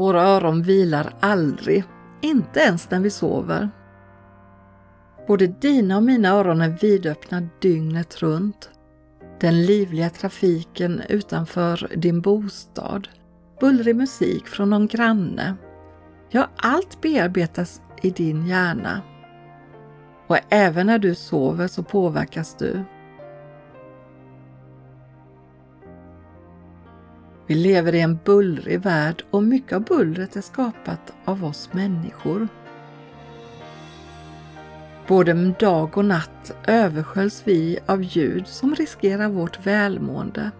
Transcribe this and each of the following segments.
Våra öron vilar aldrig, inte ens när vi sover. Både dina och mina öron är vidöppna dygnet runt. Den livliga trafiken utanför din bostad, bullrig musik från någon granne. Ja, allt bearbetas i din hjärna. Och även när du sover så påverkas du. Vi lever i en bullrig värld och mycket av bullret är skapat av oss människor. Både dag och natt översköljs vi av ljud som riskerar vårt välmående.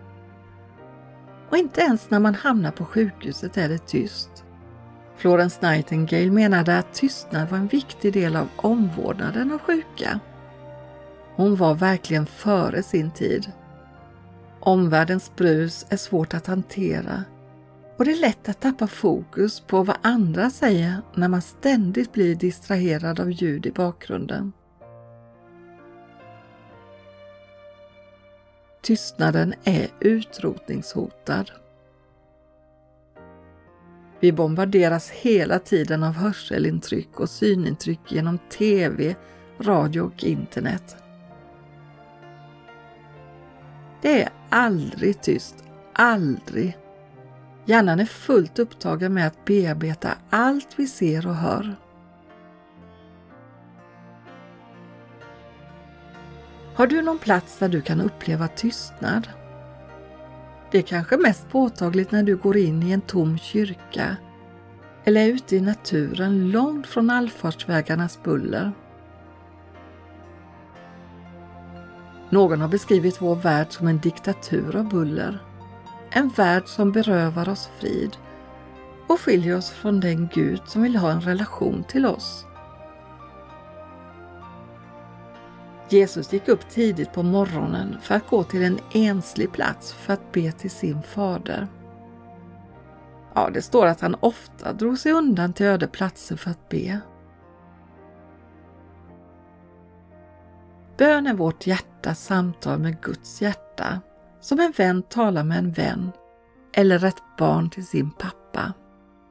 Och inte ens när man hamnar på sjukhuset är det tyst. Florence Nightingale menade att tystnad var en viktig del av omvårdnaden av sjuka. Hon var verkligen före sin tid. Omvärldens brus är svårt att hantera och det är lätt att tappa fokus på vad andra säger när man ständigt blir distraherad av ljud i bakgrunden. Tystnaden är utrotningshotad. Vi bombarderas hela tiden av hörselintryck och synintryck genom TV, radio och internet. Det är aldrig tyst, aldrig. Hjärnan är fullt upptagen med att bearbeta allt vi ser och hör. Har du någon plats där du kan uppleva tystnad? Det är kanske mest påtagligt när du går in i en tom kyrka eller är ute i naturen långt från allfartsvägarnas buller. Någon har beskrivit vår värld som en diktatur av buller. En värld som berövar oss frid och skiljer oss från den Gud som vill ha en relation till oss. Jesus gick upp tidigt på morgonen för att gå till en enslig plats för att be till sin fader. Ja, det står att han ofta drog sig undan till öde platser för att be. Bön är vårt hjärtas samtal med Guds hjärta, som en vän talar med en vän eller ett barn till sin pappa.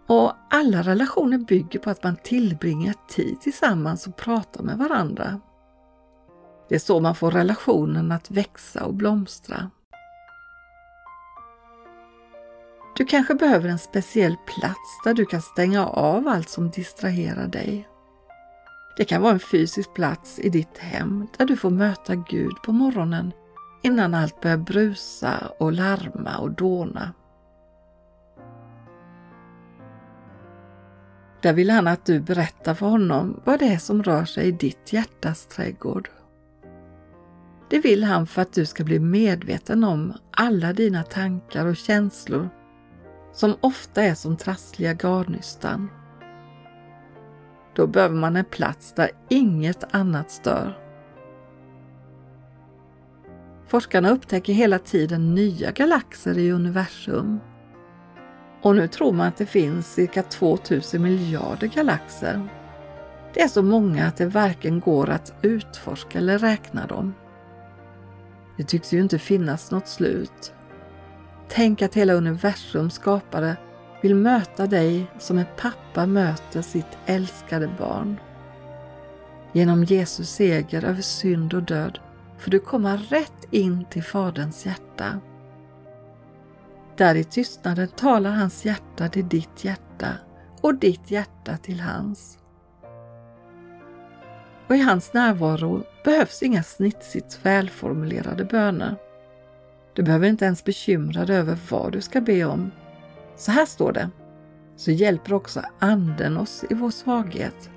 Och alla relationer bygger på att man tillbringar tid tillsammans och pratar med varandra. Det är så man får relationen att växa och blomstra. Du kanske behöver en speciell plats där du kan stänga av allt som distraherar dig. Det kan vara en fysisk plats i ditt hem där du får möta Gud på morgonen innan allt börjar brusa och larma och dåna. Där vill han att du berättar för honom vad det är som rör sig i ditt hjärtas trädgård. Det vill han för att du ska bli medveten om alla dina tankar och känslor som ofta är som trassliga garnnystan. Då behöver man en plats där inget annat stör. Forskarna upptäcker hela tiden nya galaxer i universum. Och nu tror man att det finns cirka 2000 miljarder galaxer. Det är så många att det varken går att utforska eller räkna dem. Det tycks ju inte finnas något slut. Tänk att hela universum skapade vill möta dig som en pappa möter sitt älskade barn. Genom Jesus seger över synd och död får du komma rätt in till Faderns hjärta. Där i tystnaden talar hans hjärta till ditt hjärta och ditt hjärta till hans. Och i hans närvaro behövs inga snitsigt välformulerade böner. Du behöver inte ens bekymra dig över vad du ska be om. Så här står det. Så hjälper också Anden oss i vår svaghet.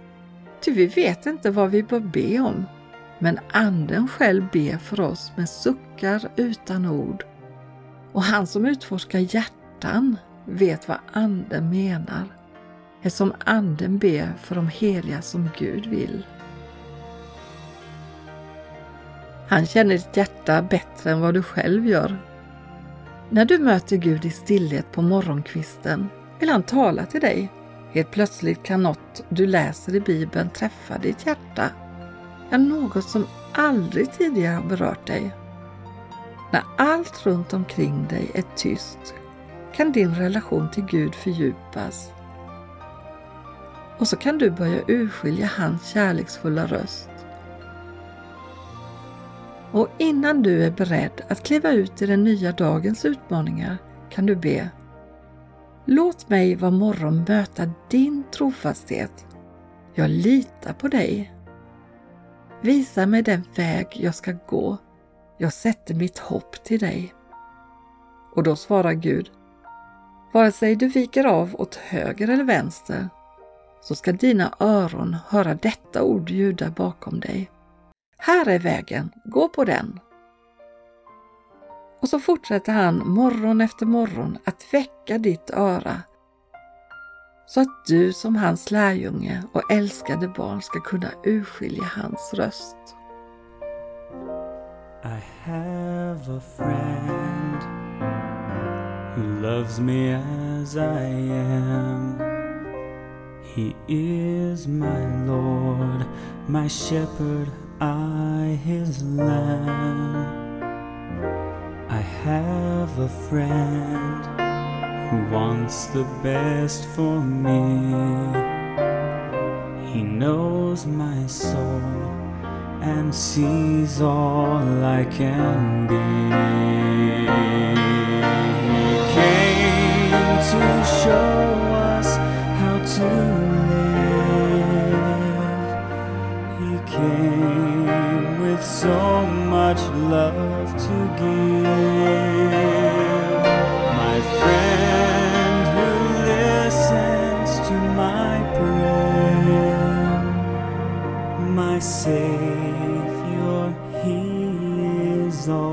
Ty vi vet inte vad vi bör be om, men Anden själv ber för oss med suckar utan ord. Och han som utforskar hjärtan vet vad Anden menar, eftersom Anden ber för de heliga som Gud vill. Han känner ditt hjärta bättre än vad du själv gör. När du möter Gud i stillhet på morgonkvisten vill han tala till dig. Helt plötsligt kan något du läser i Bibeln träffa ditt hjärta. Ja, något som aldrig tidigare har berört dig. När allt runt omkring dig är tyst kan din relation till Gud fördjupas Och så kan du börja urskilja hans kärleksfulla röst. Och innan du är beredd att kliva ut i den nya dagens utmaningar kan du be Låt mig var morgon möta din trofasthet. Jag litar på dig. Visa mig den väg jag ska gå. Jag sätter mitt hopp till dig. Och då svarar Gud, vare sig du viker av åt höger eller vänster, så ska dina öron höra detta ord ljuda bakom dig. Här är vägen, gå på den. Och så fortsätter han morgon efter morgon att väcka ditt öra så att du som hans lärjunge och älskade barn ska kunna urskilja hans röst. I have a friend who loves me as I am. He is my Lord, my shepherd, I his lamb. I have a friend who wants the best for me. He knows my soul and sees all I can be. He came to show us how to love to give. My friend who listens to my prayer, my Savior, He is always